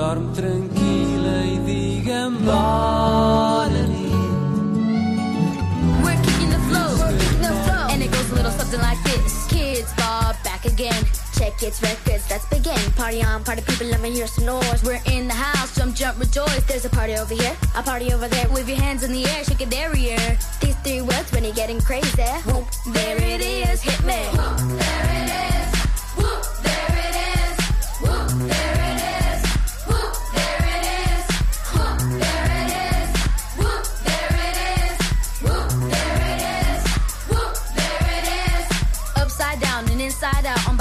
dorme tranquila e diga embora We're kicking the flow, kicking the flow. And it goes a little something like this. Kids bar back again. Check its records, let's begin. Party on, party people, let me hear some noise. We're in the house, jump, jump, rejoice. There's a party over here, a party over there. Wave your hands in the air, shake it derriere. These three words when you're getting crazy. Whoop, there it is, hit me. there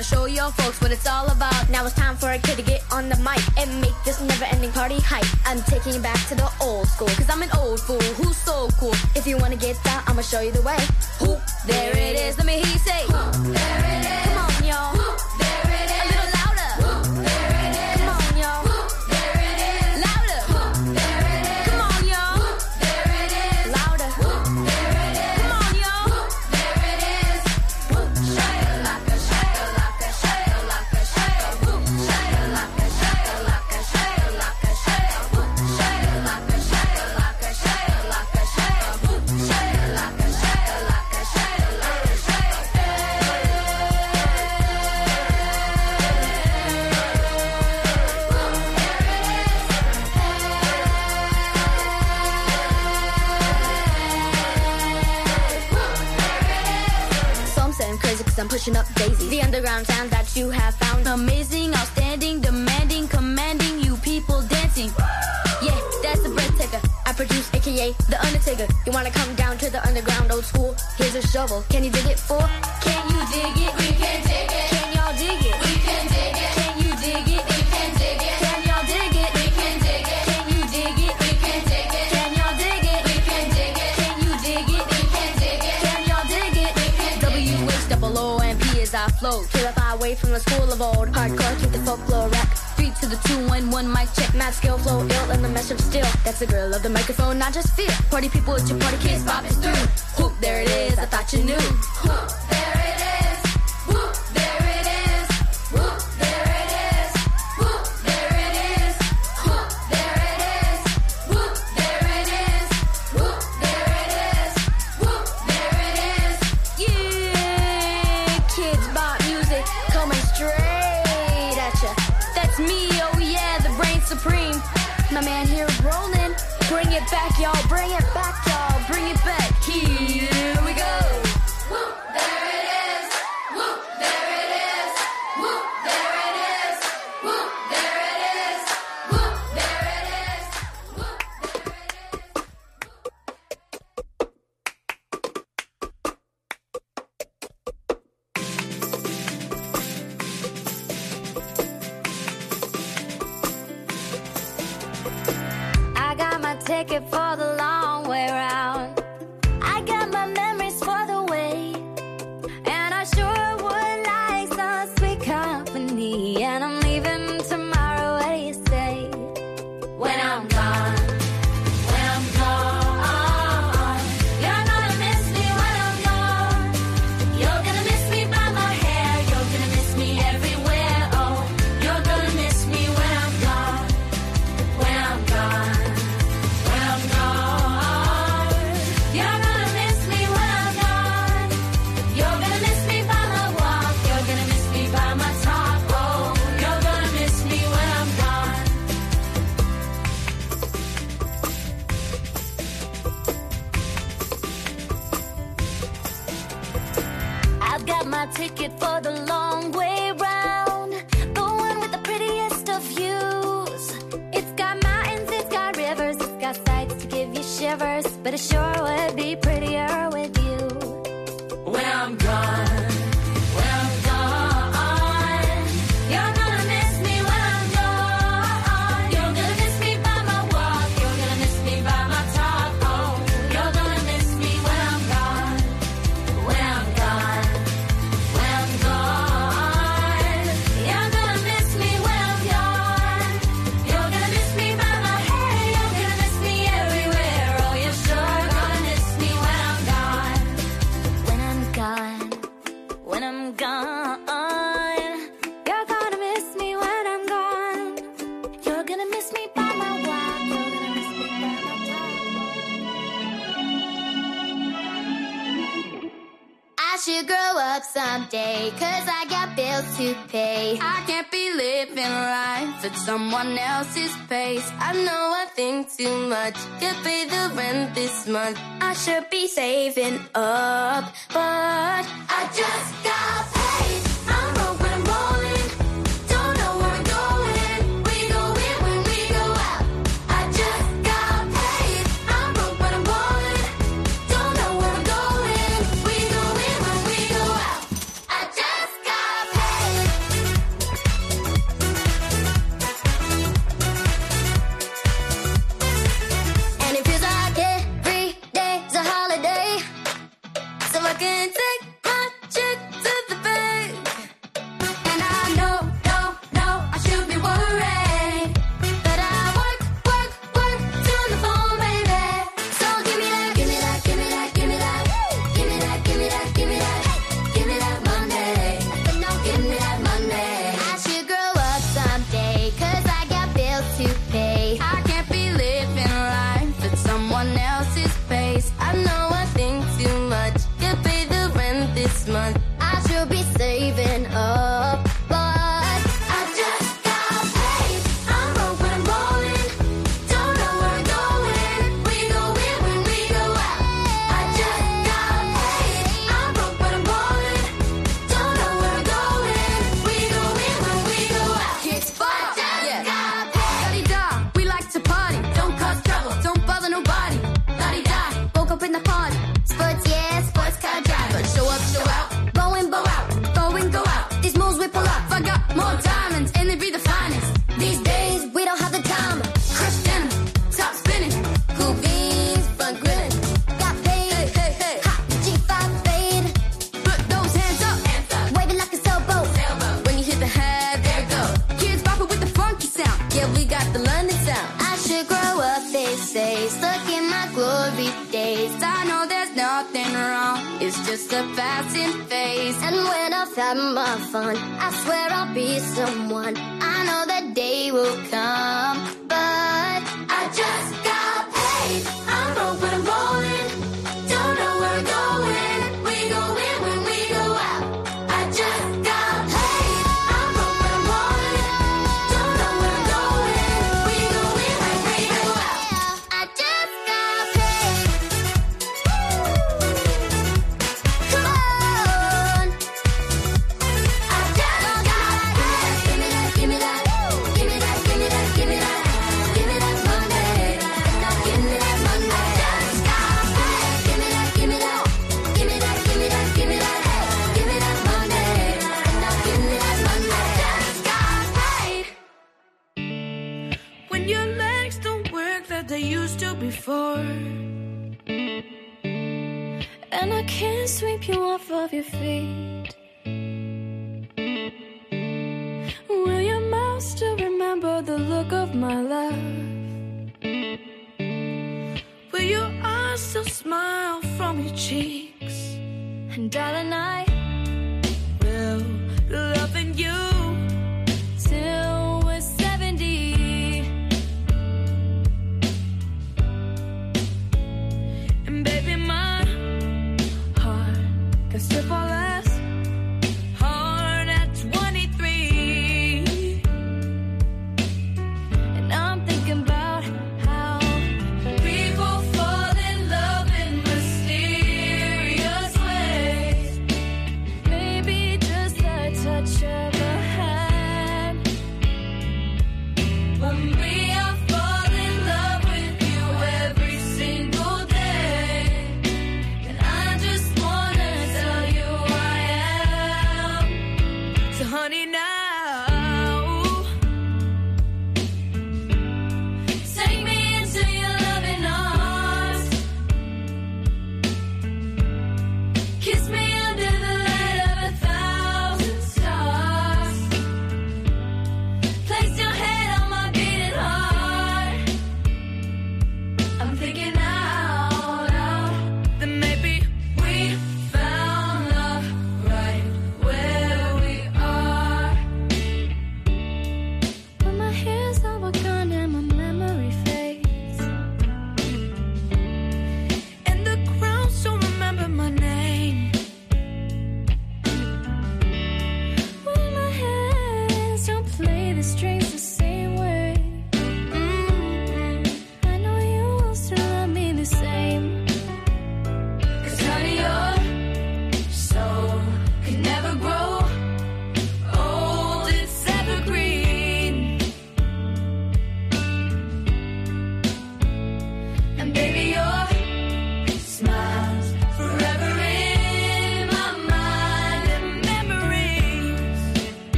to show your folks what it's all about. Now it's time for a kid to get on the mic and make this never ending party hype. I'm taking you back to the old school. Cause I'm an old fool who's so cool. If you wanna get down, I'ma show you the way. Whoop, there it is. Let me hear you say. Whoop, there it is. Come on, y'all. Daisies. The underground sound that you have found amazing, outstanding, demanding, commanding you people dancing. Yeah, that's the breath taker. I produce aka the Undertaker. You wanna come down to the underground old school? Here's a shovel. Can you dig it for? Can From the school of old. Hardcore, keep the folklore rap. Three to the two, one, one mic check, mad skill, flow, ill, and the mesh of steel. That's the girl of the microphone, not just feel. Party people with your party kids, it through. Whoop, there it is, I thought you knew. Whoop, could pay the rent this month. I should be saving up.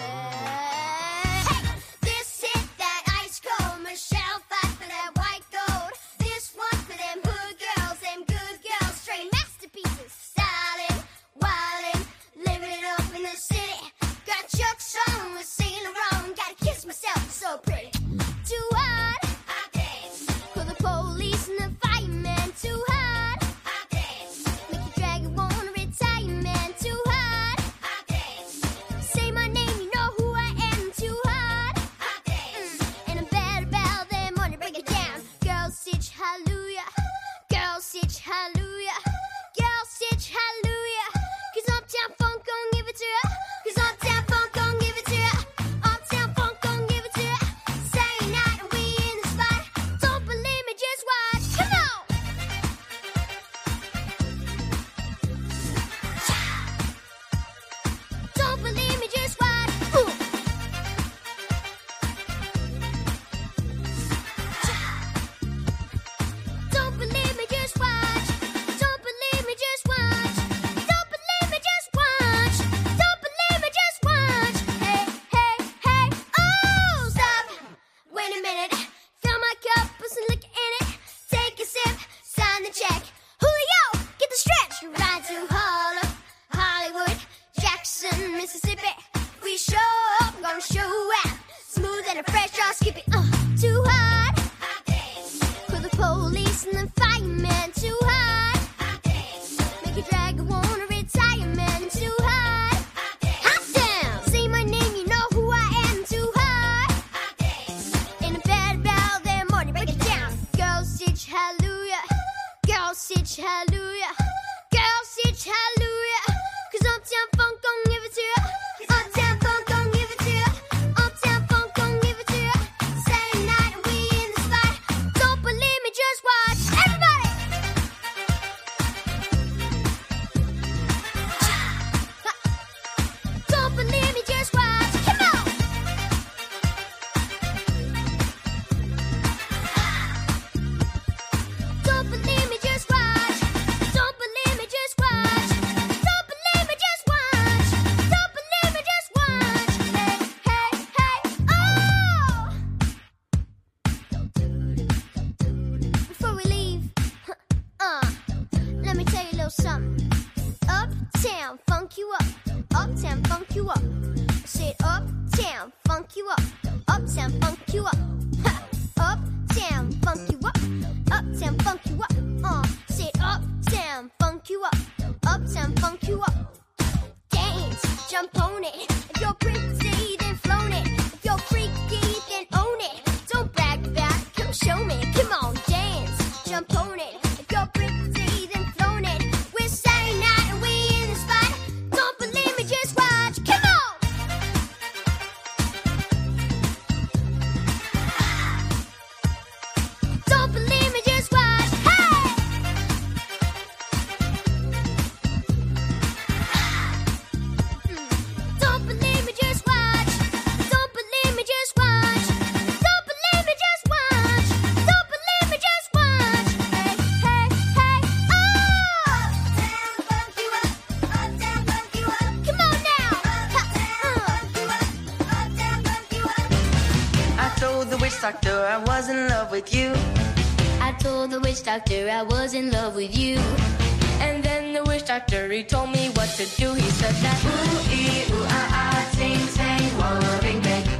Hey, witch doctor I was in love with you. I told the witch doctor I was in love with you. And then the witch doctor he told me what to do. He said that ooh ee ooh ah ah ting tang wah bing bang.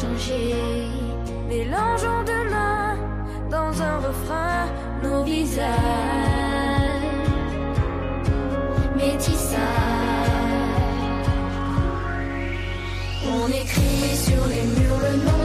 changer. Mélangeons demain dans un refrain nos visages. Métissage. On écrit sur les murs le.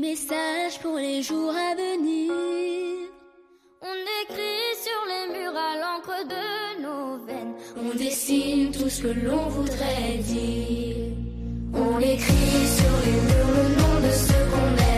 messages pour les jours à venir. On écrit sur les murs à l'encre de nos veines. On dessine tout ce que l'on voudrait dire. On écrit sur les murs le nom de ce qu'on aime.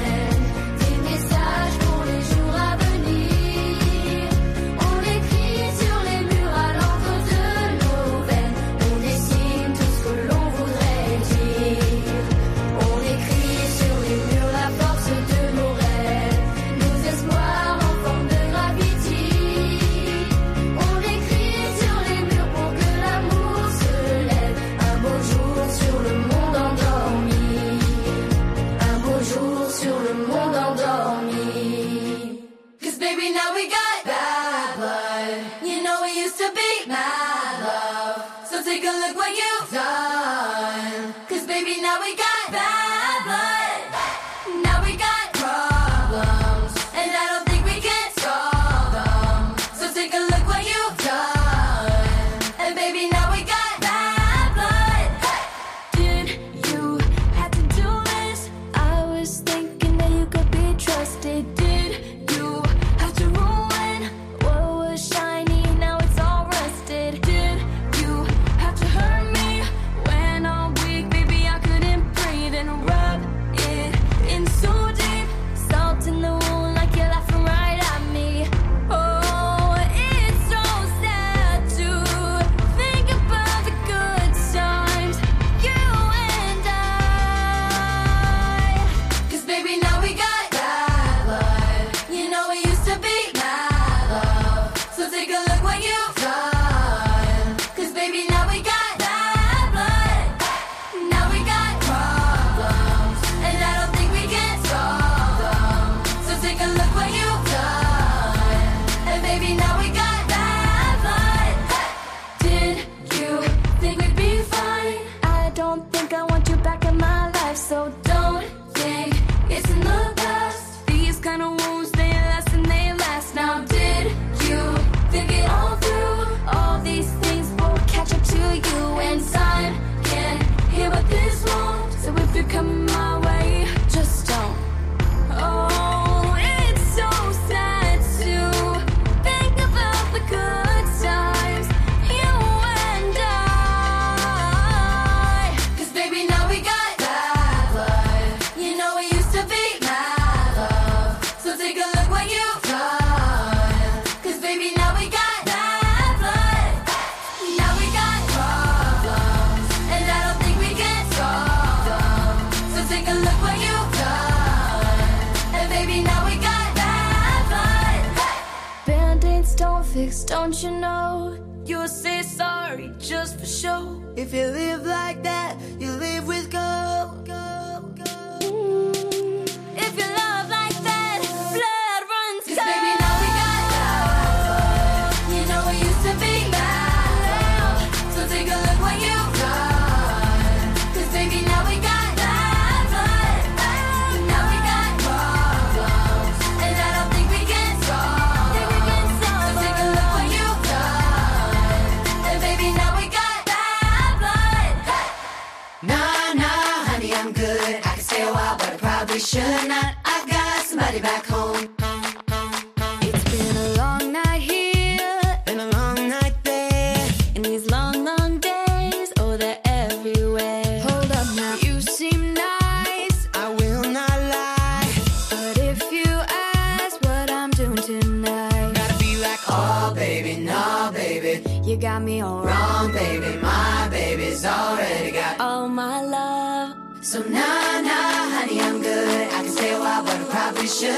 mistakes, don't you know? You'll say sorry just for show. If you live like that, you live with God.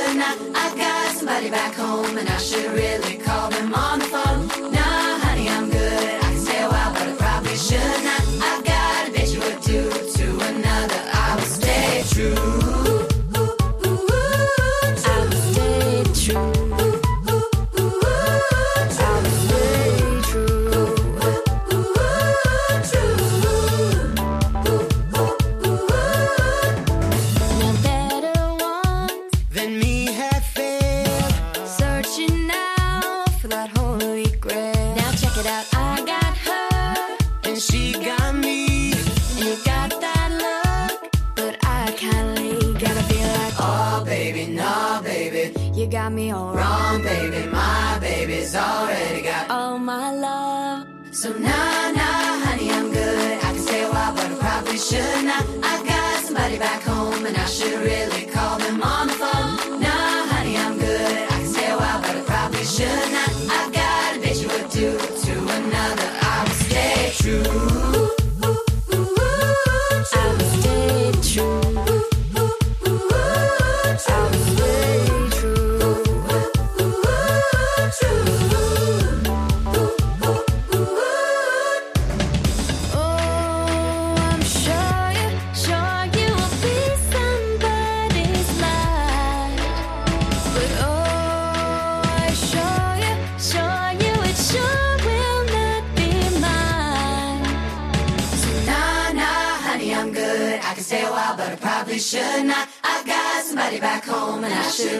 I've got somebody back home, and I should really call them on the phone.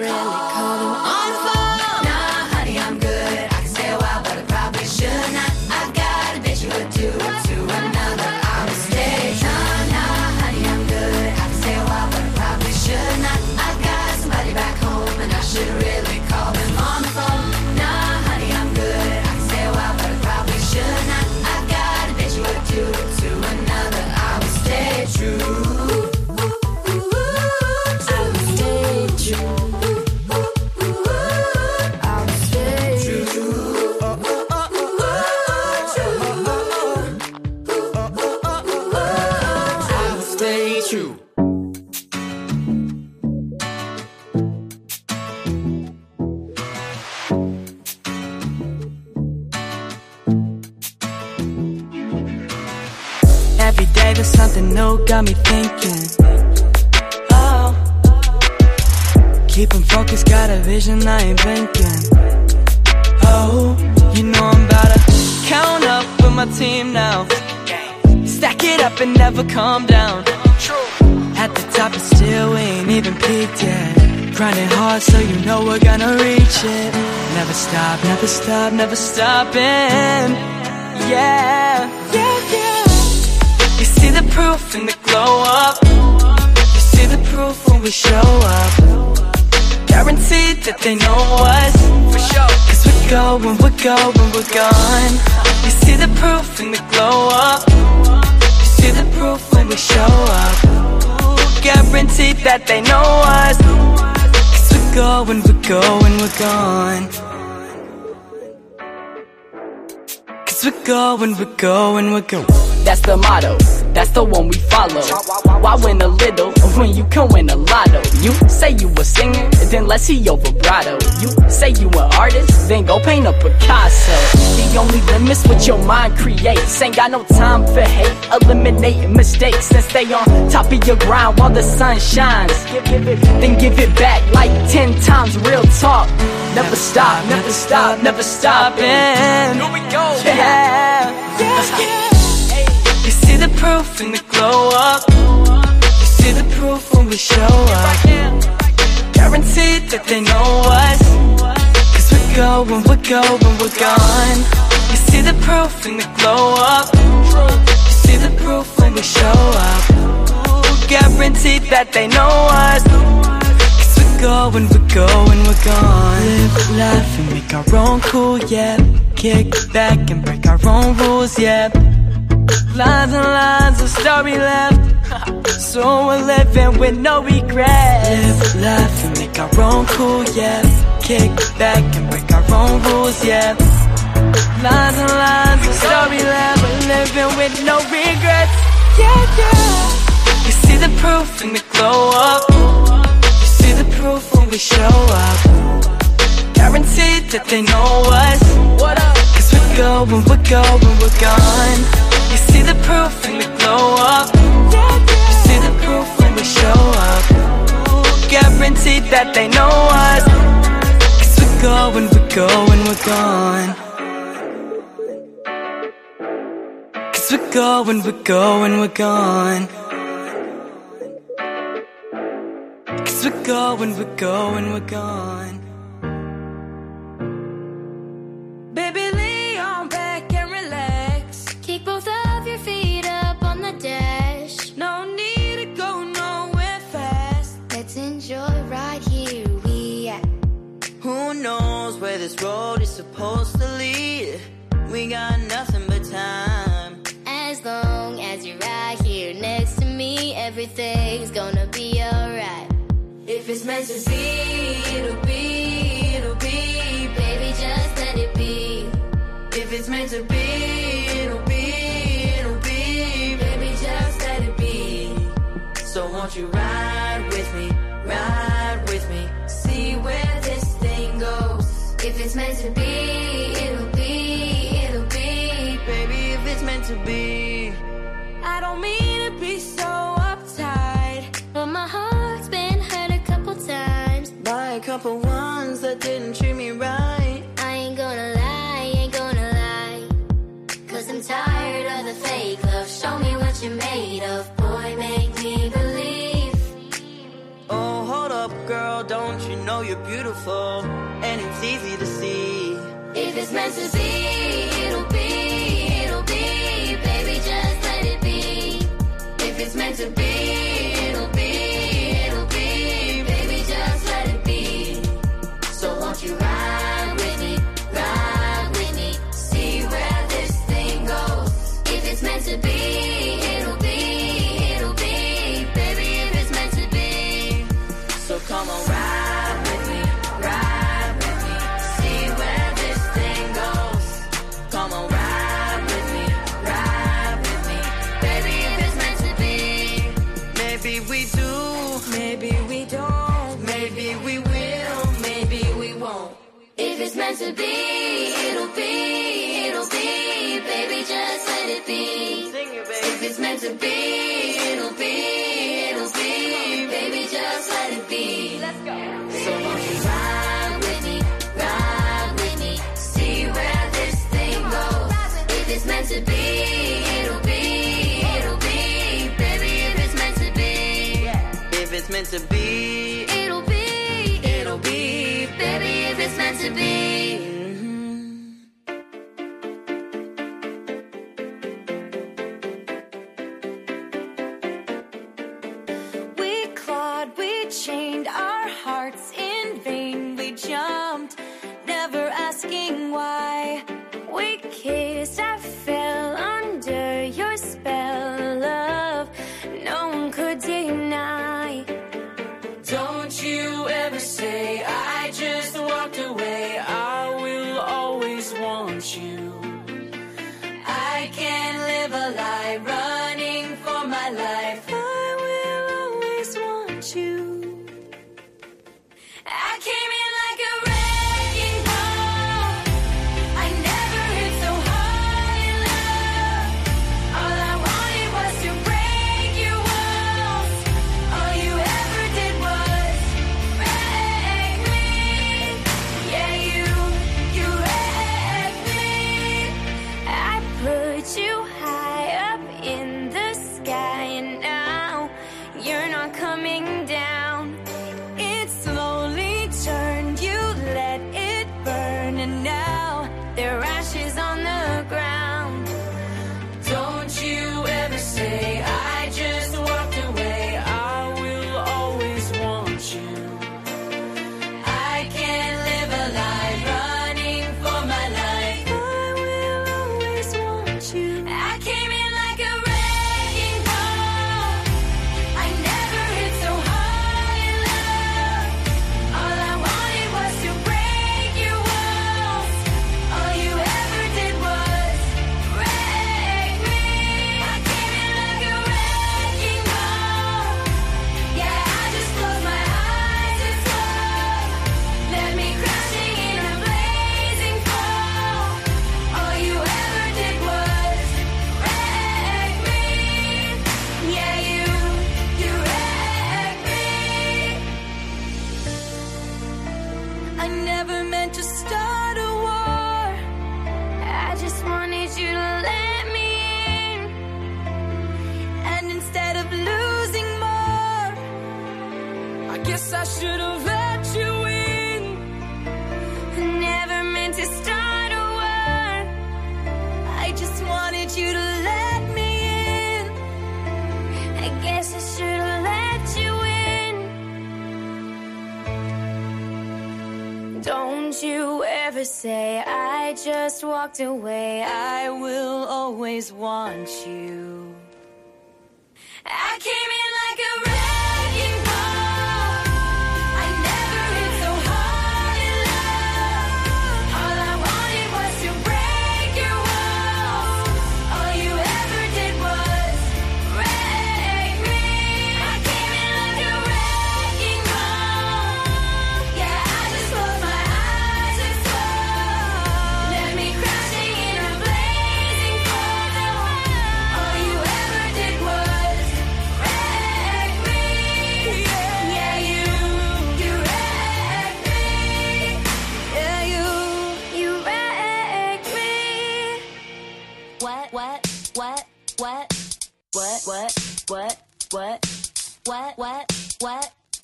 really? life something new, got me thinking. Oh, keeping focused, got a vision, I ain't blinking. Oh, you know I'm about to count up with my team now. Stack it up and never calm down. At the top, and still we ain't even peaked yet. Grinding hard, so you know we're gonna reach it. Never stop, never stop, never stopping. Yeah. yeah the proof in the glow up. You see the proof when we show up. Guaranteed that they know us. For sure. Cause we're going, we're going, we're gone. You see the proof in the glow up. You see the proof when we show up. Guaranteed that they know us. Cause we're going, we're going, we're gone. Cause we're going, we're going, we're going. That's the motto that's the one we follow. Why win a little when you can win a lotto? You say you a singer, then let's see your vibrato. You say you an artist, then go paint a Picasso. The only limit's what your mind creates. Ain't got no time for hate, eliminating mistakes and stay on top of your grind while the sun shines. Then give it back like 10 times real talk. Never stop, never stop, never stopping. Here we go. Yeah. You see the proof in the glow up. You see the proof when we show up. Guaranteed that they know us. Cause we're going, we're going, we're gone. You see the proof in the glow up. You see the proof when we show up. Guaranteed that they know us. Cause we're going, we're going, we're gone. Live, laugh, and make our own cool, yeah. Kick back and break our own rules, yeah. Lines and lines of story left. so we're living with no regrets. Live, laugh, and make our own cool, yeah. Kick back and break our own rules, yeah. Lines and lines of story left. We're living with no regrets. Yeah, yeah. You see the proof in the glow up. You see the proof when we show up. Guaranteed that they know us. Cause we're going, we're going, we're gone. You see the proof in the glow up. You see the proof when we show up. Guaranteed that they know us. Cause we're going, we're going, we're gone. Cause we're going, we're going, we're gone. Cause we're going, we're going, we're gone. Got nothing but time. As long as you're right here next to me, everything's gonna be alright. If it's meant to be, it'll be, it'll be. Baby, just let it be. If it's meant to be, it'll be, it'll be. Baby, just let it be. So won't you ride don't you know you're beautiful? And it's easy to see. If it's meant to be, it'll meant to be, it'll be, it'll be, baby, just let it be. Let's go. So won't you ride with me, ride with me, see where this thing goes. If it's meant to be, it'll be, it'll be, baby, if it's meant to be. If it's meant to be, It'll be, it'll be, baby, if it's meant to be. Why. We kissed, I fell under your spell, away. I will always want you.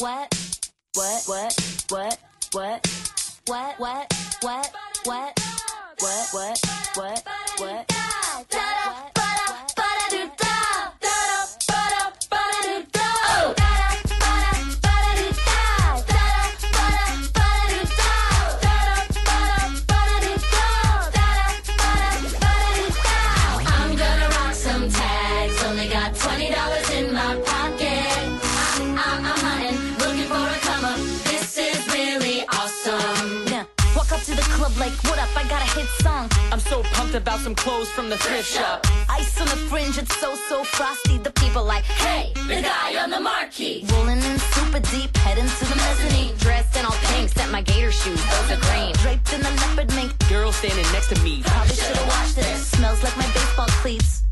What, what, what, what, what, what, what, what, what, what, what, what, About some clothes from the thrift shop. Ice on the fringe, it's so, so frosty. The people like, hey, The guy on the marquee. rolling in super deep, heading to the mezzanine. Dressed in all pink, set my gator shoes, those are green. Draped in the leopard mink, Girl standing next to me. probably should've washed it. Smells like my baseball cleats.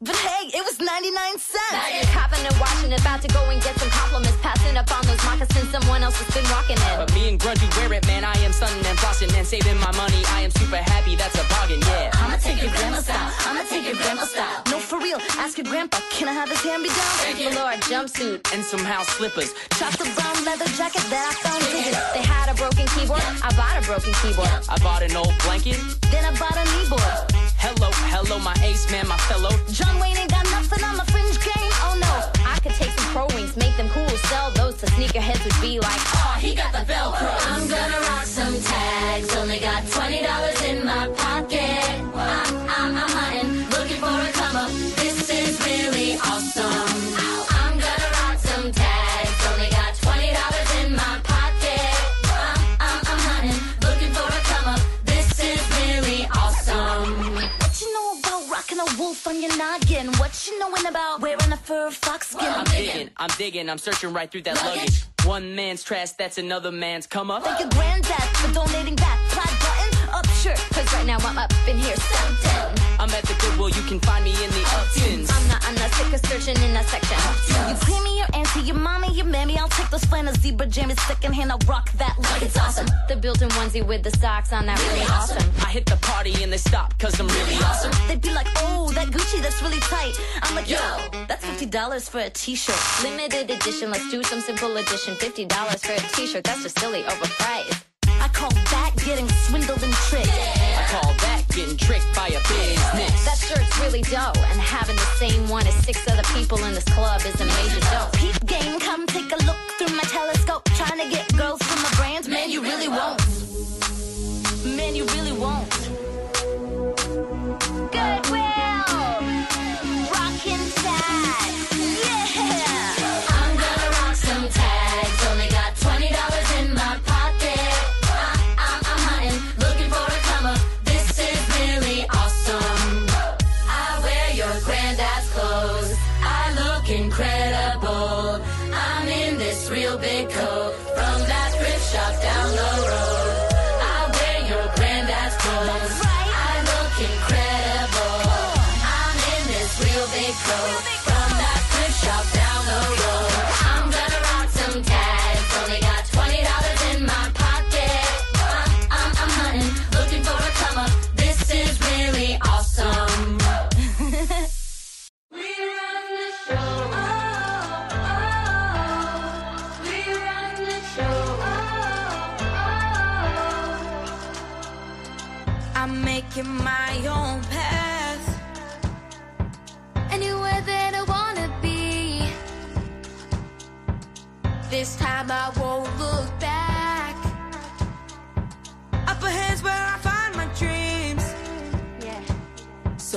But hey, it was 99 cents. Copping and washing, about to go and get some compliments. Passing up on those moccasins someone else has been rocking it. But me and Grungy wear it, man. I am stunning and flossing and saving my money. I am super happy, that's a bargain, yeah. I'ma take your grandma style. I'ma take your grandma style. No, for real. Ask your grandpa. Can I have his hand me down? Thank you, Lord. Jumpsuit. And some house slippers. Chopped the brown leather jacket that I found digging. They had a broken keyboard. I bought a broken keyboard. I bought an old blanket. Then I bought a kneeboard. Hello, hello, my ace man, my fellow. John Oh, I could take some make them cool, sell those to sneakerheads would be like, oh, he got the Velcro. I'm gonna rock some tags, only got $20 on your noggin? What you knowing about wearing a fur fox skin? I'm digging, I'm digging, I'm searching right through that luggage. One man's trash, that's another man's come up. Thank your granddad for donating that plaid button up shirt. Cause right now I'm up in here something. I'm at the Goodwill, you can find me in the Uptons. I'm not, I'm not sick of searching in that section. You clean me your auntie, your mommy, your mammy. I'll take those flannel zebra jammies secondhand. I'll rock that look. it's awesome. The built-in onesie with the socks on that really awesome. I hit the party and they stop, cause I'm really awesome. They'd be like, oh, that Gucci, that's really tight. I'm like, yo, that's $50 for a t-shirt. Limited edition, let's do some simple edition. $50 for a t-shirt, that's just silly overpriced. I call that getting swindled and tricked. I call that getting tricked by a business. That shirt's really dope, and having the same one as six other people in this club is a major dope. Peep game, come take a look through my telescope. Trying to get girls from my brands, man, you really won't. Man, you really won't.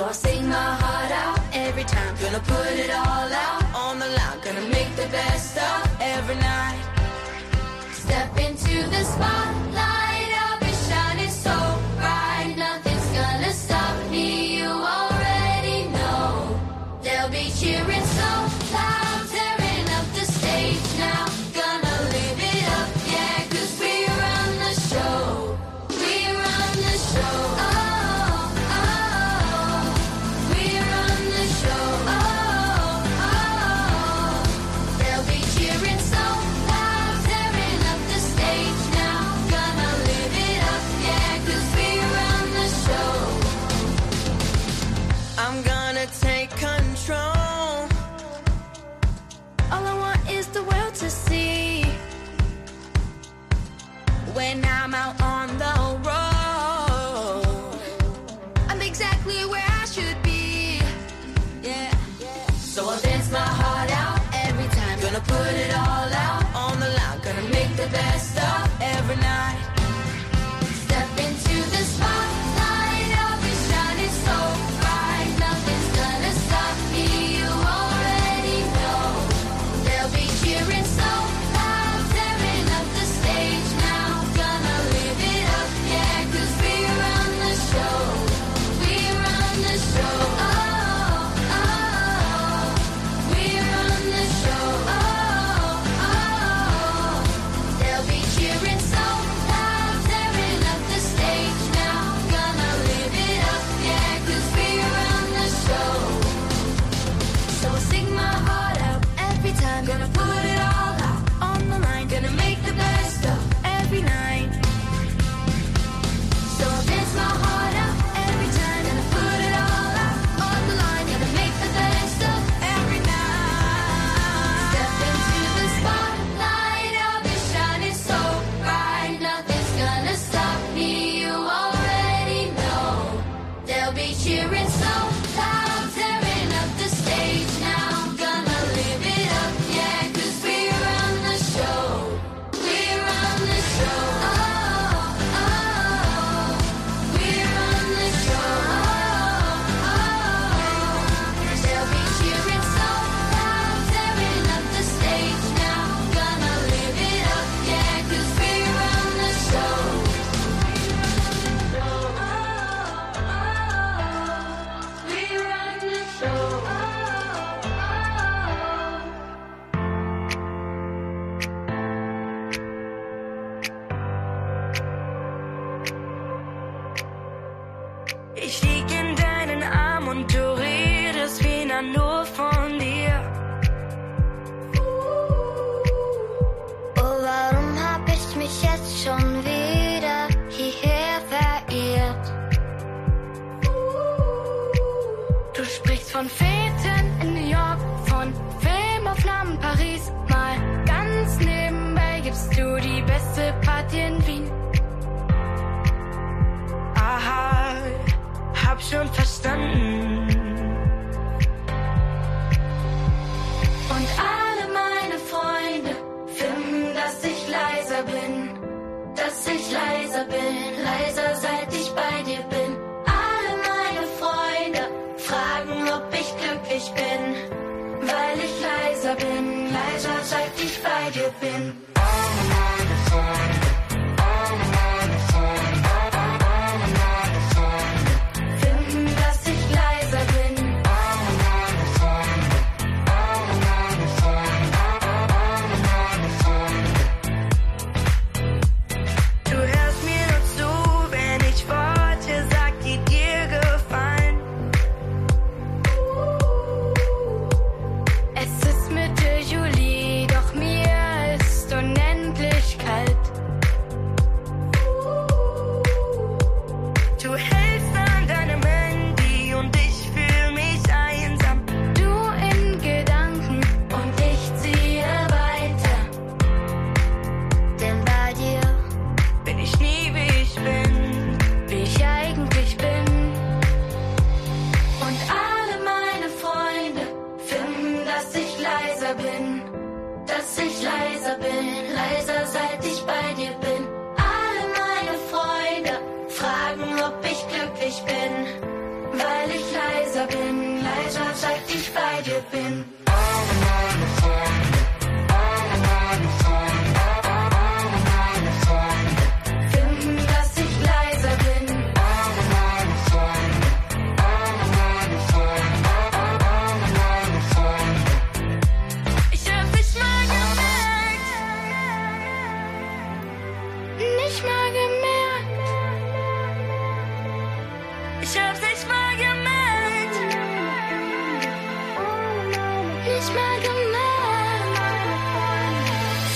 So I sing my heart out every time. Gonna put it all out on the line. Gonna make the best of every night. Step into the spot. Ich hab dich mal gemerkt. Nicht mal gemerkt.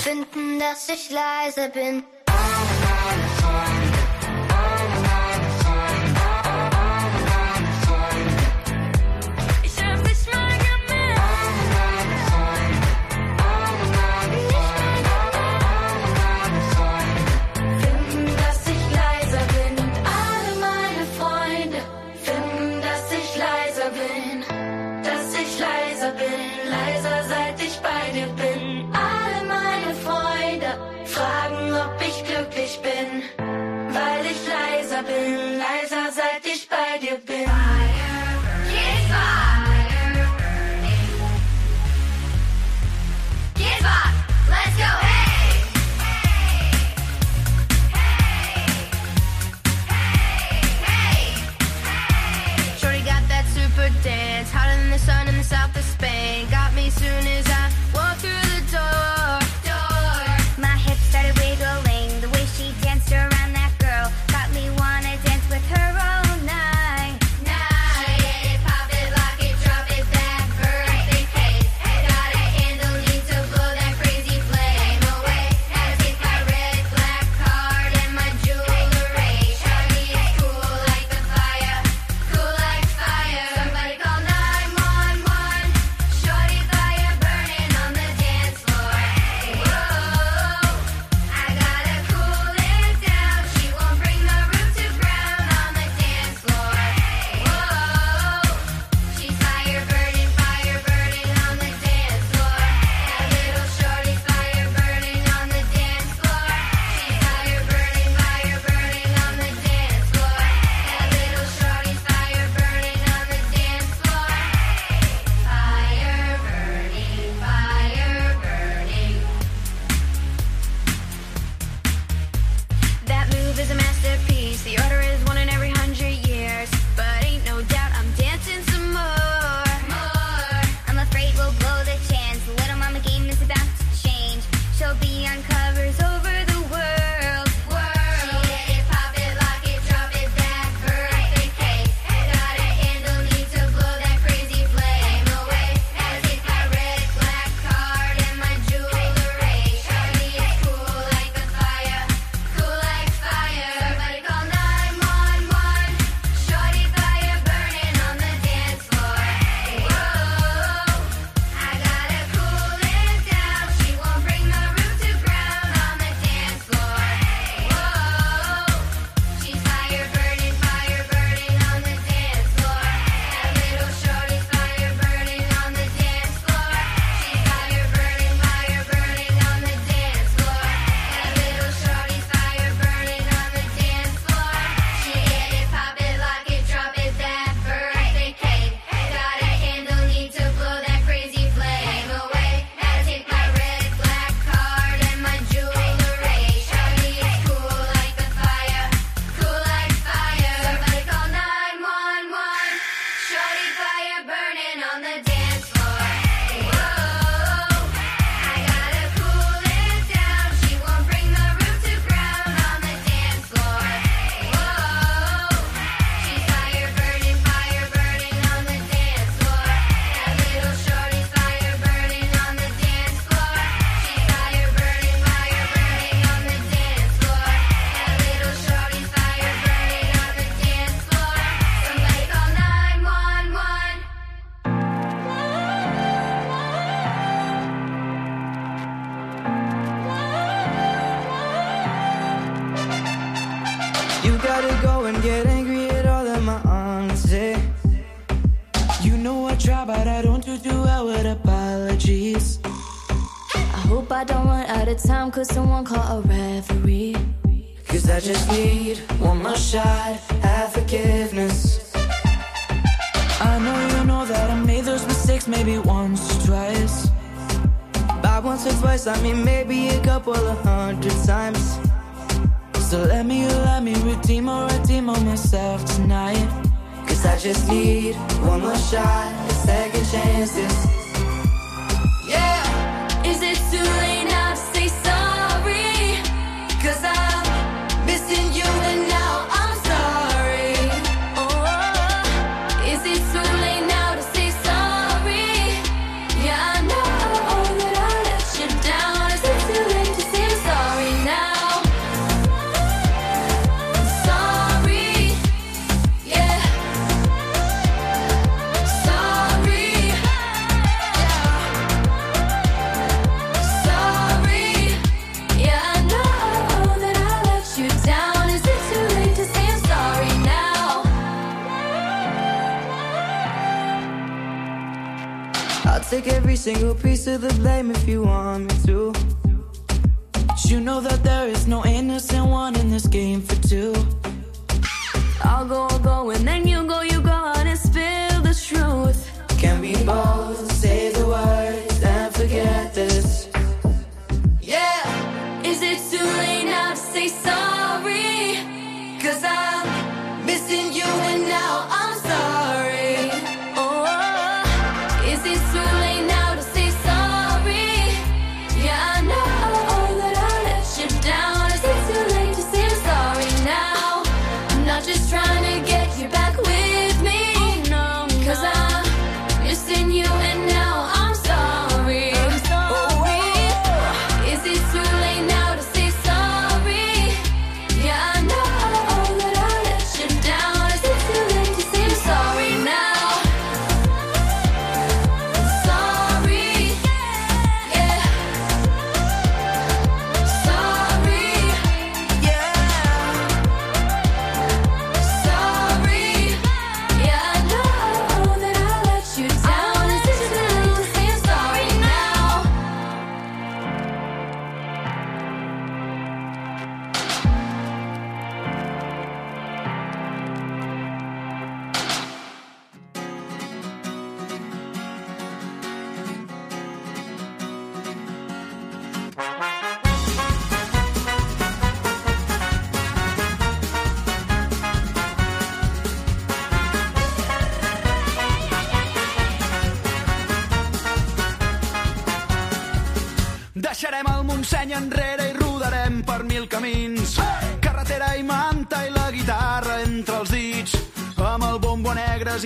Finden, dass ich leise bin.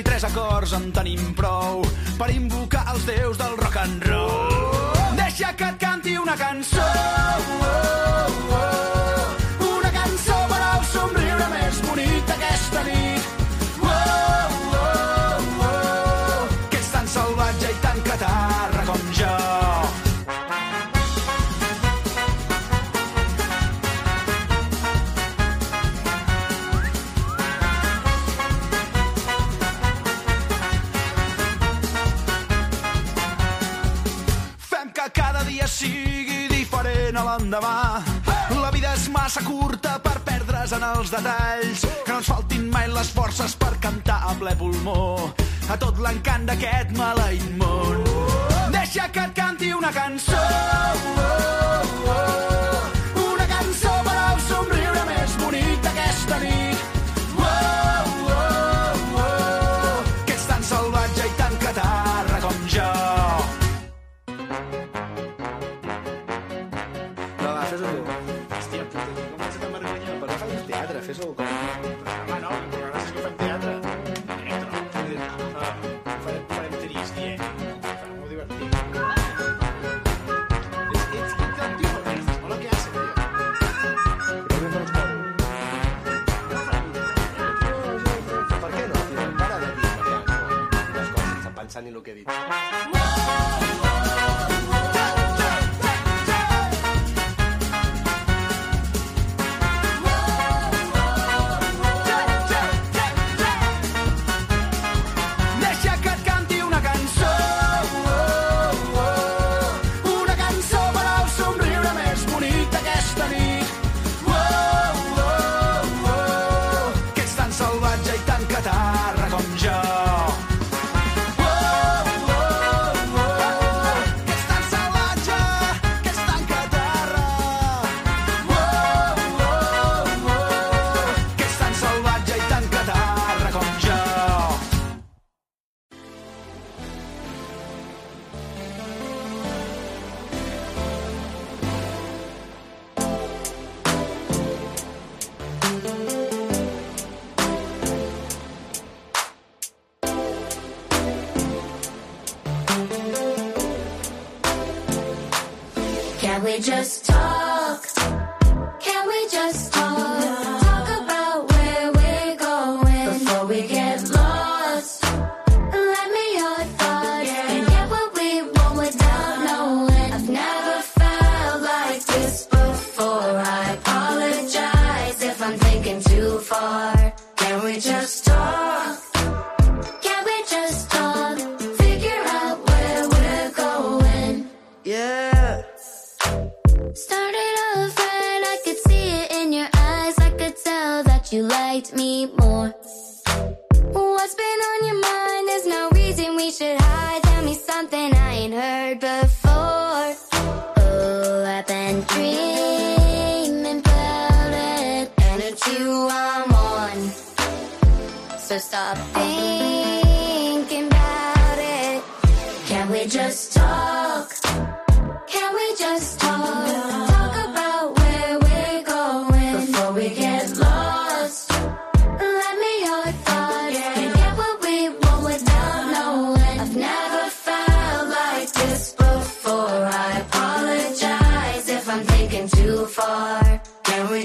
i tres acords en tenim prou per invocar els déus del rock and roll. Deixa que et canti una cançó. cas en els detalls, que no ens faltin mai les forces per cantar a ple pulmó a tot l'encant d'aquest maleït món. Deixa que et canti una cançó, oh, oh, oh. manzana y lo que he dicho.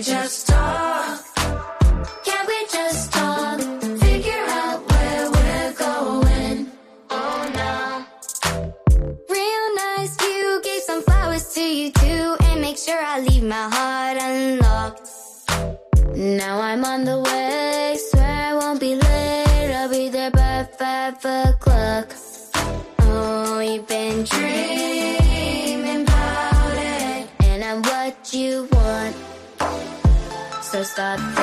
Just So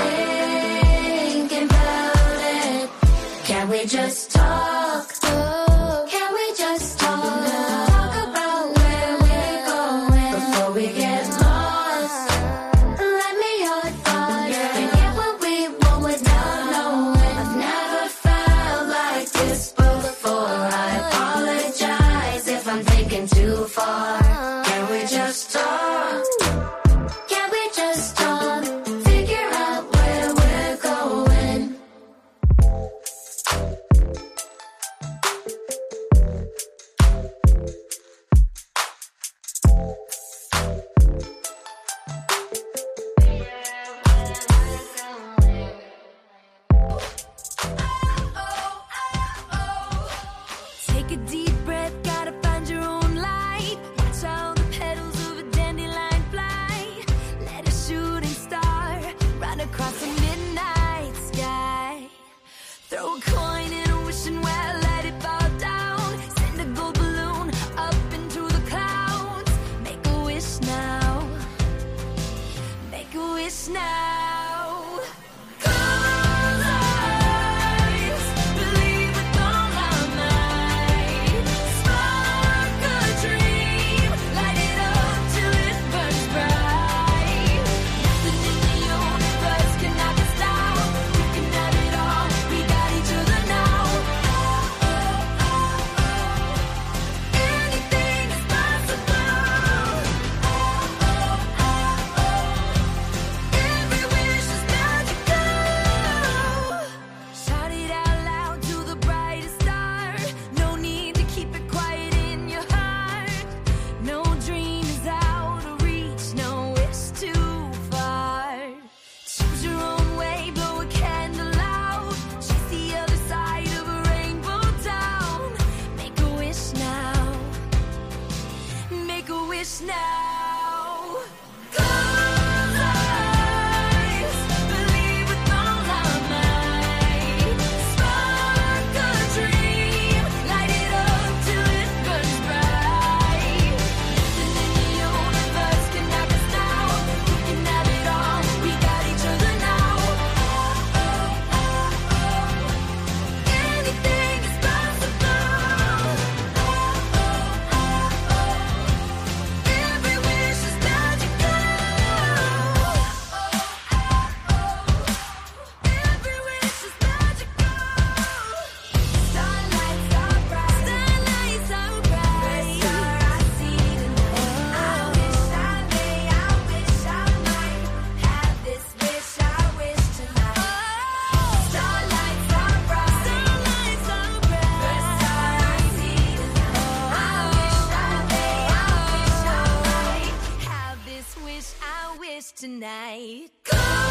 tonight. Go!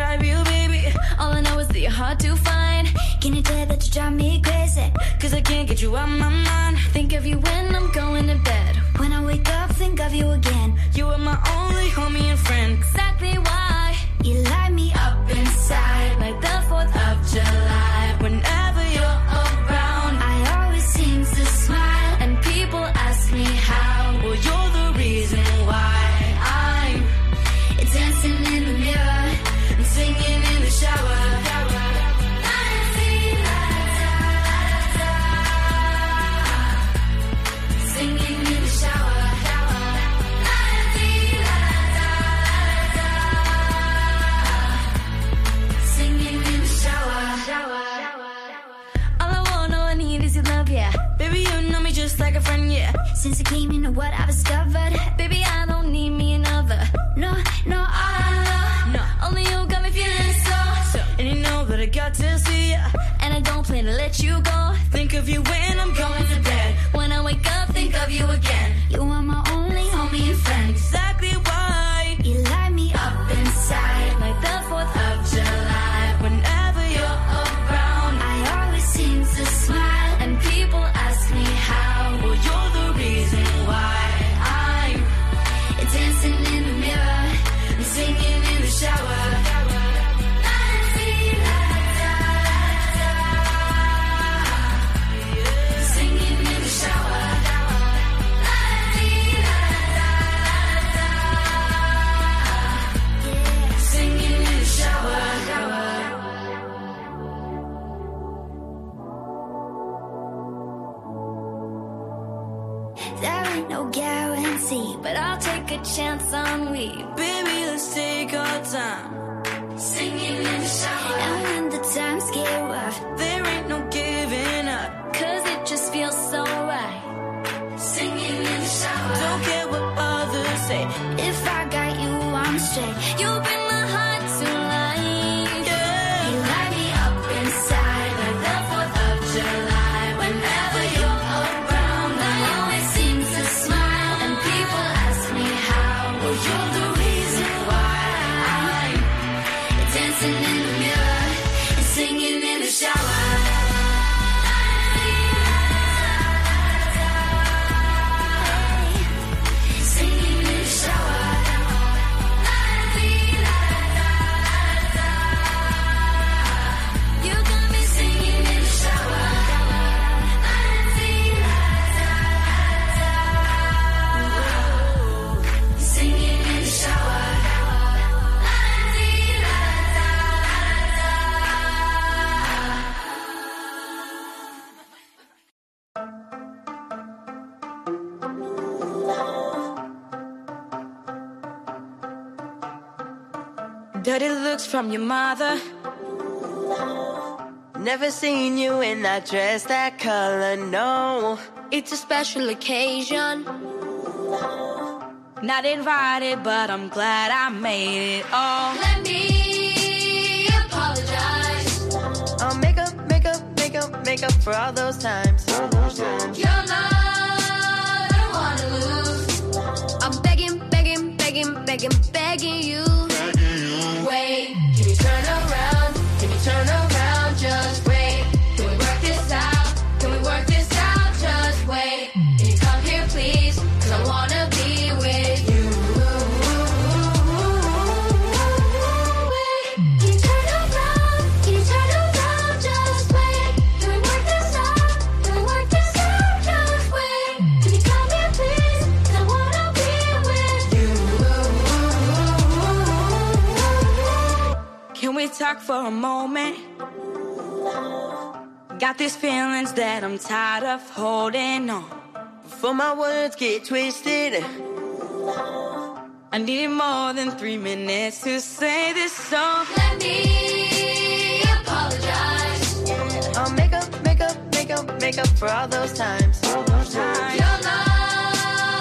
real, baby. All I know is that you're hard to find. Can you tell that you drive me crazy? Cause I can't get you out my mind. Think of you when I'm going to bed. When I wake up, think of you again. You are my only homie and friend. Exactly from your mother. Never seen you in that dress that color, no. It's a special occasion. Not invited, but I'm glad I made it. All let me apologize. I'll make up, make up, make up, make up for all those times. All those times. Your love, I don't wanna lose. I'm begging, begging, begging, begging, begging you. for a moment. Got these feelings that I'm tired of holding on. Before my words get twisted, I need more than three minutes to say this song. Let me apologize. I'll make up, make up, make up, make up for all those times. All those times. You're not,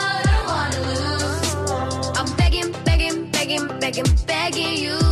I don't wanna lose. I'm begging, begging, begging, begging, begging you.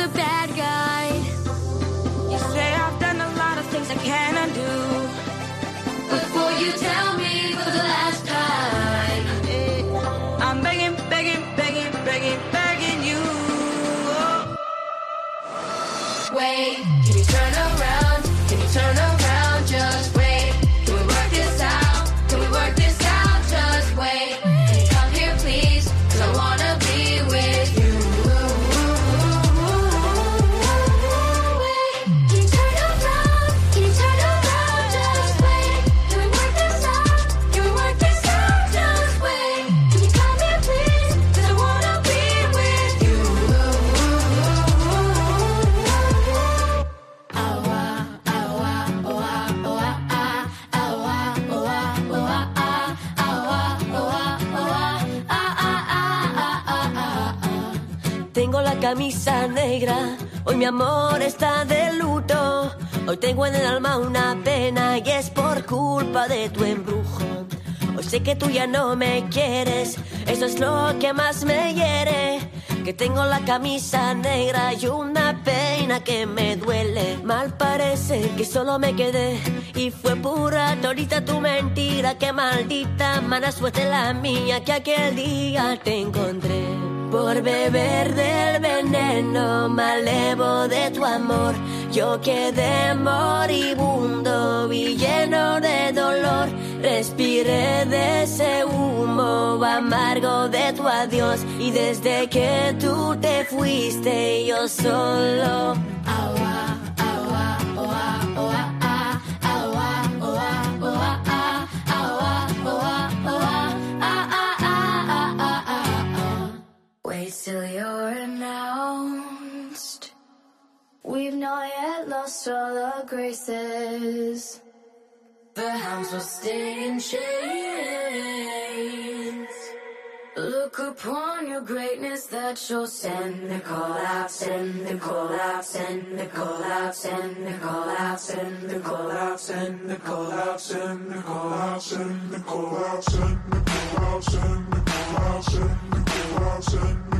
the bad. Camisa negra, hoy mi amor está de luto. Hoy tengo en el alma una pena y es por culpa de tu embrujo. Hoy sé que tú ya no me quieres, eso es lo que más me hiere. Que tengo la camisa negra y una pena que me duele. Mal parece que solo me quedé y fue pura todita tu mentira. Que maldita mala suerte la mía que aquel día te encontré. Por beber del veneno malevo de tu amor, yo quedé moribundo y lleno de dolor. Respiré de ese humo amargo de tu adiós y desde que tú te fuiste yo solo. Till you're announced. We've not yet lost all our graces. The hounds will stay in chains. Look upon your greatness that shall send the call out, send the call out, send the call out, send the call out, send the call out, send the call out, send the call out, send the call out, send the call out, send the call out, send the call out, send the call out, send the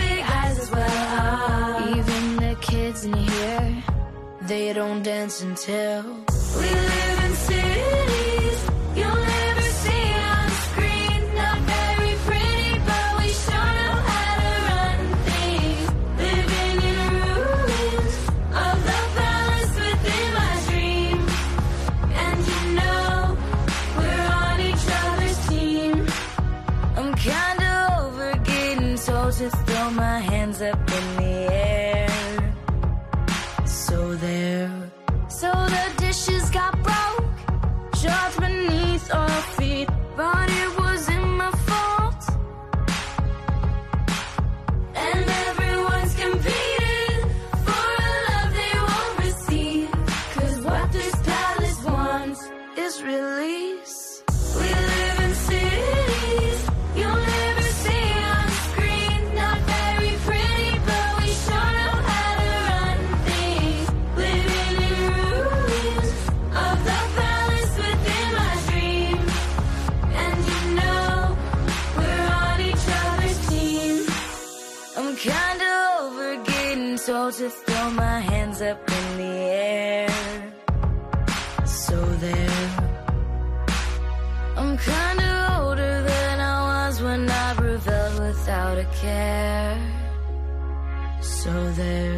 they don't dance until we live there.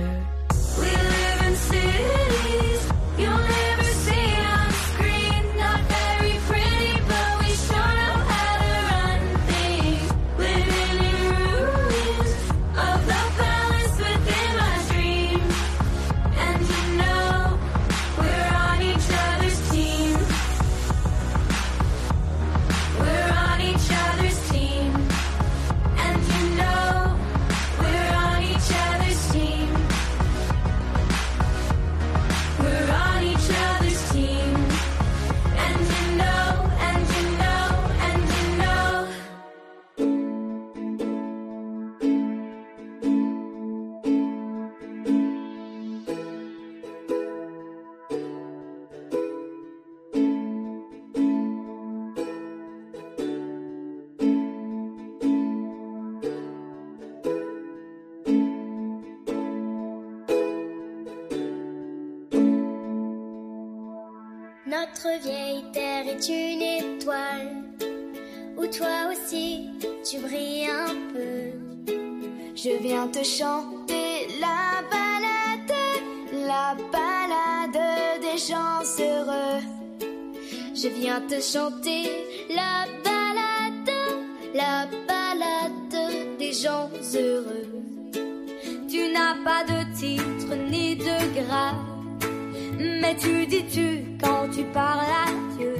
notre vieille terre est une étoile, où toi aussi tu brilles un peu. Je viens te chanter la balade, la balade des gens heureux. Je viens te chanter la balade, la balade des gens heureux. Tu n'as pas de titre ni de grade mais tu dis-tu quand tu parles à Dieu?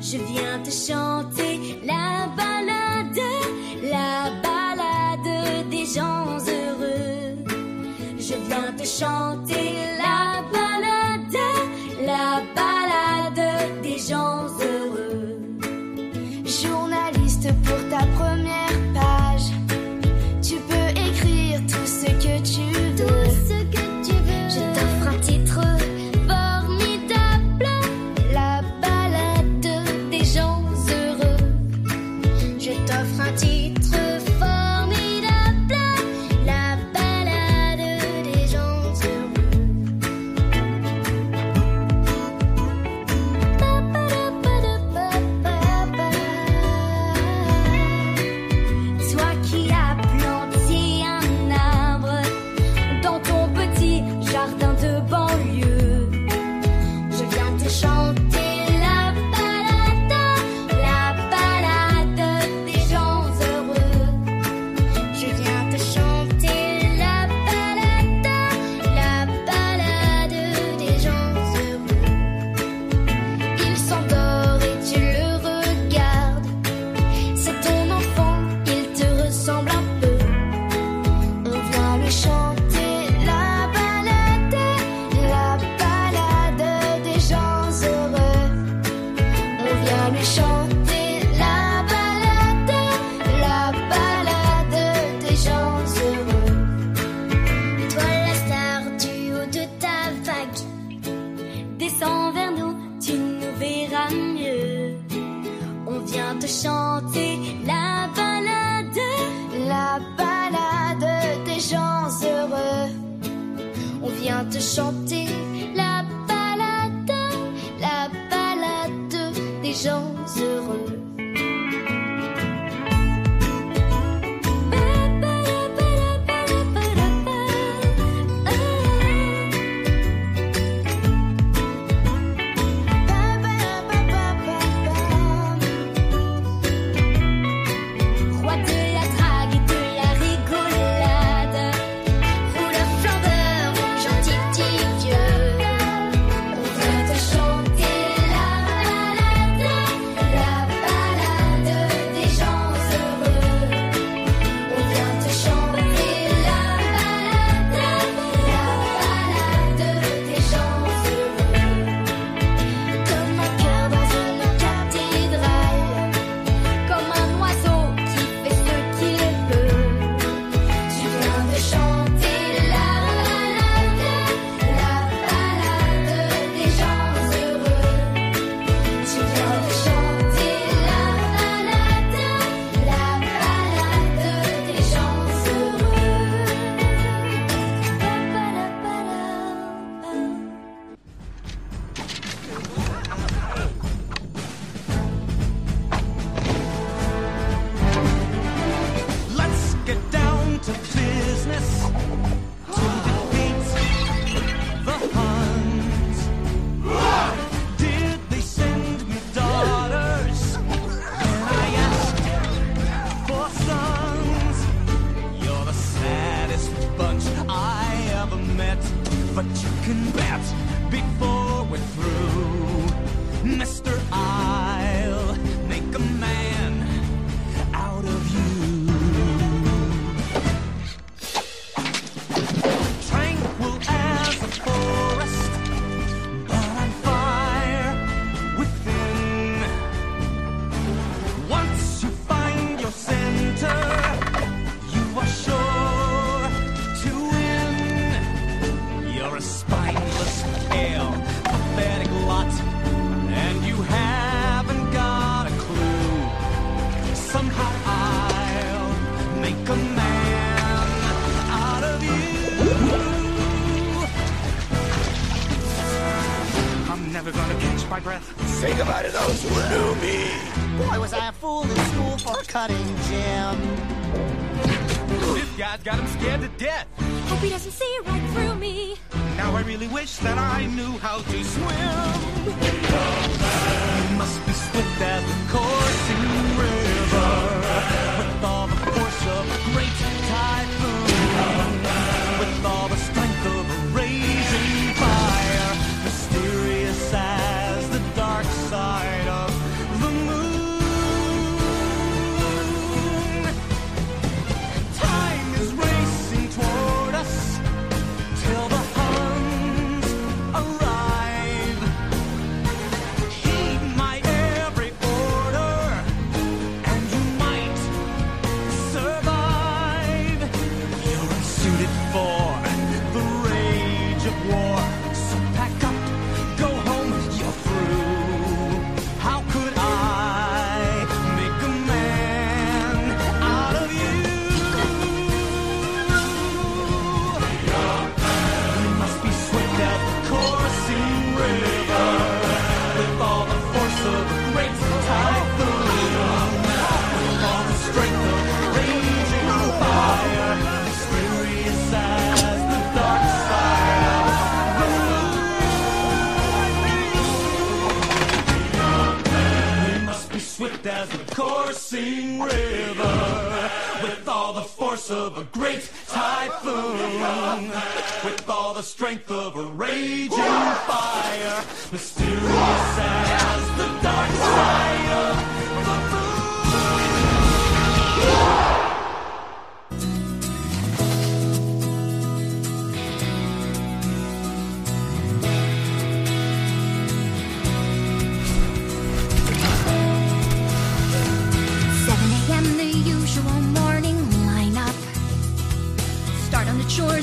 Je viens te chanter la balade, la balade des gens heureux. Je viens te chanter la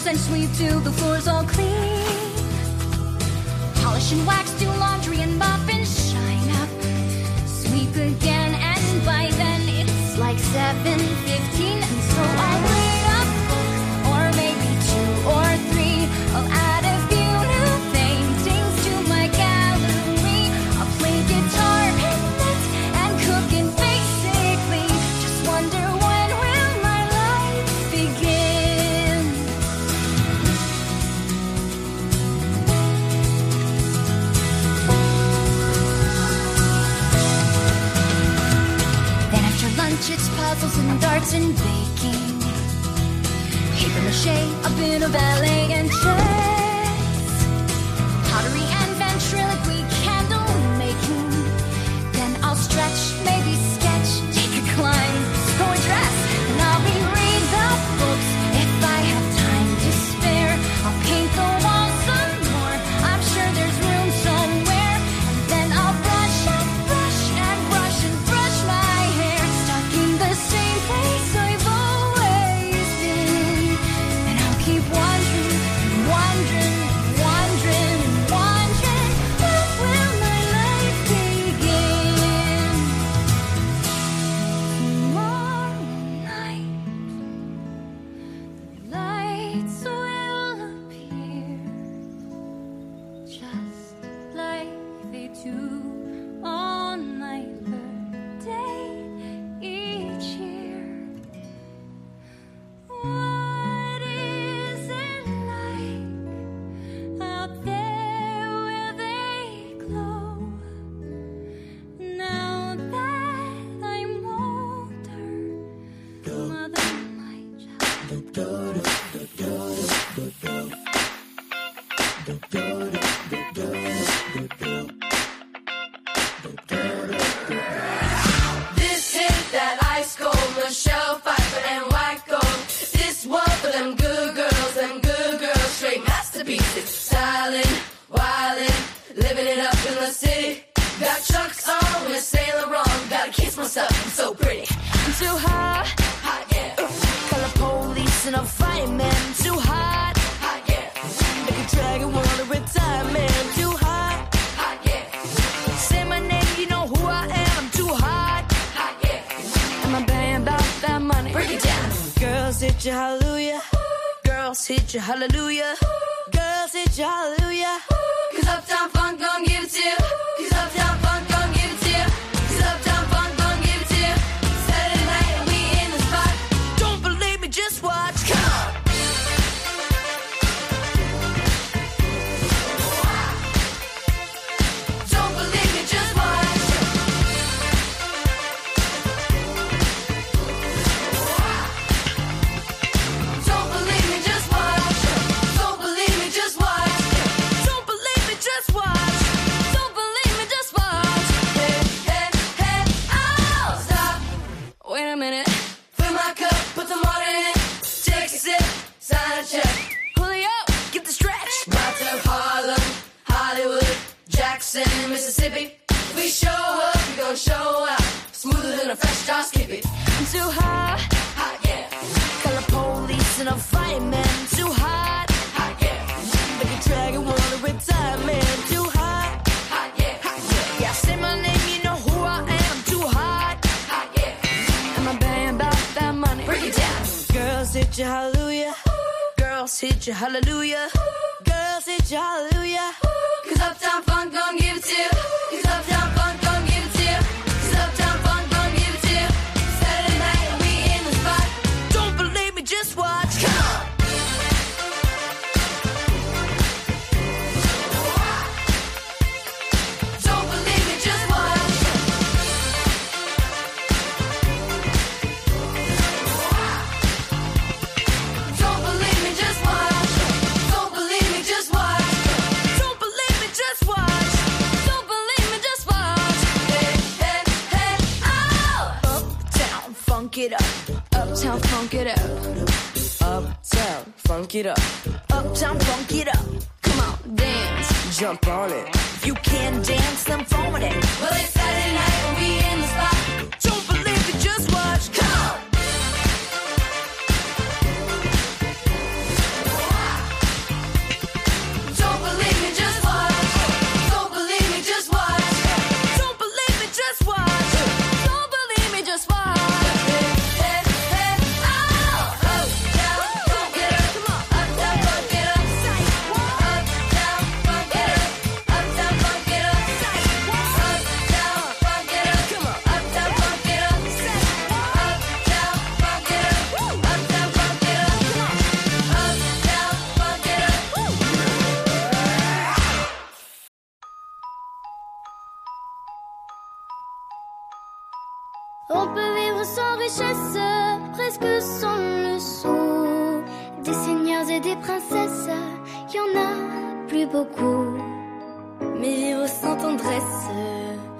and sweep till the floor's all clean. Polish and wax till ballet and check. Jackson, Mississippi. If we show up, we gon' show out. Smoother than a fresh drop skippy. I'm too hot. Hot, yeah. Call the police and I'm fighting, man. I'm too hot. Hot, yeah. Make a dragon wanna retire, man. Too hot. Hot, yeah. Hot, yeah. Yeah, say my name, you know who I am. I'm too hot. Hot, yeah. And I'm banging about that money. Break it down. Girls hit you, hallelujah. Girls hit you, hallelujah. Girls hit you, hallelujah. Cause Uptown Funk gon' give funk it up. Uptown, funk it up. Come on, dance, jump on it. If you can't dance, then phone it. Well, des princesses, y en a plus beaucoup. Mais vivre sans tendresse,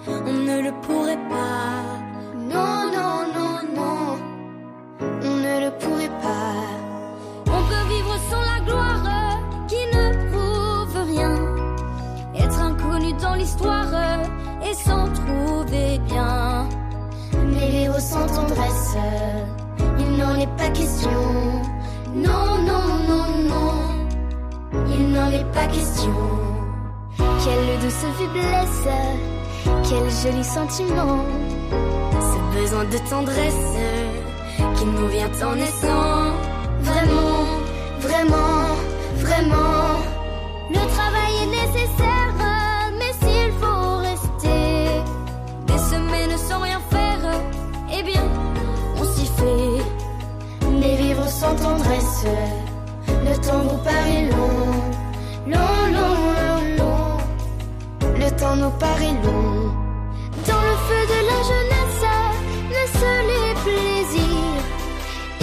on ne le pourrait pas. Non, non, non, non, on ne le pourrait pas. On peut vivre sans la gloire qui ne prouve rien. Être inconnu dans l'histoire et s'en trouver bien. Mais vivre sans tendresse, il n'en est pas question. Non, non, non, non, il n'en est pas question. Quelle douce faiblesse, quel joli sentiment. Ce besoin de tendresse qui nous vient en naissant. Vraiment, vraiment, vraiment. Le travail est nécessaire, sans tendresse, le temps nous paraît long. Long, long, long, long. Le temps nous paraît long. Dans le feu de la jeunesse, naissent les plaisirs.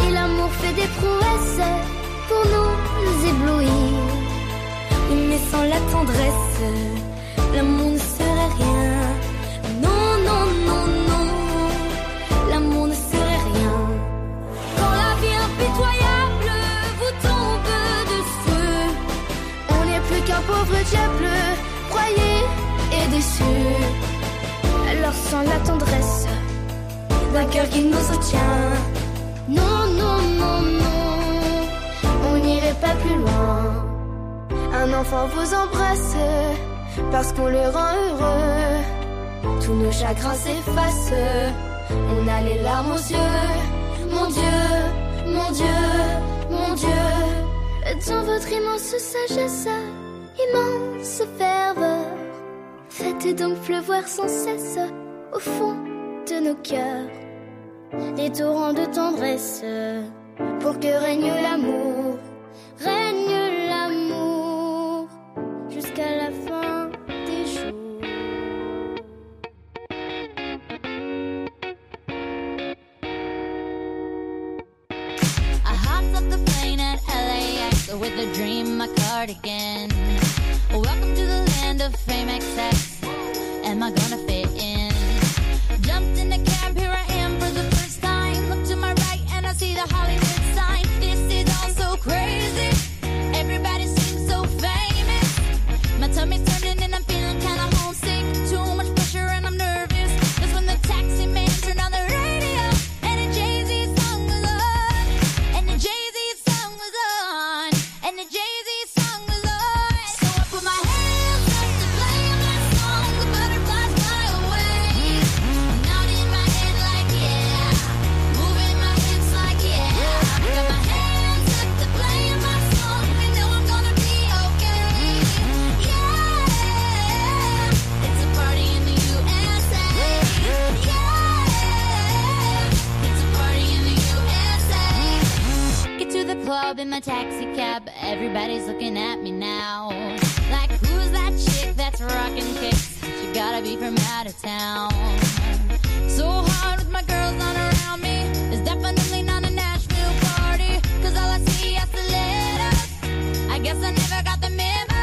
Et l'amour fait des prouesses pour nous éblouir. mais sans la tendresse, l'amour ne broyé et déçu. Alors sans la tendresse d'un cœur qui nous soutient, non, non, non, non, on n'irait pas plus loin. Un enfant vous embrasse parce qu'on le rend heureux. Tous nos chagrins s'effacent, on a les larmes aux yeux. Mon Dieu, mon Dieu, mon Dieu, dans votre immense sagesse, immense ferveur, faites donc pleuvoir sans cesse au fond de nos cœurs des torrents de tendresse pour que règne l'amour, règne l'amour jusqu'à la fin des jours. Oh, welcome to the land of fame excess. Am I gonna fit in? Jumped in the cab, here I am for the first time. Look to my right and I see the Hollywood sign. This is all so crazy. in my taxi cab, everybody's looking at me now. Like, who's that chick that's rocking kicks? She gotta be from out of town. So hard with my girls on around me. It's definitely not a Nashville party. Cause all I see is the letters. I guess I never got the memo.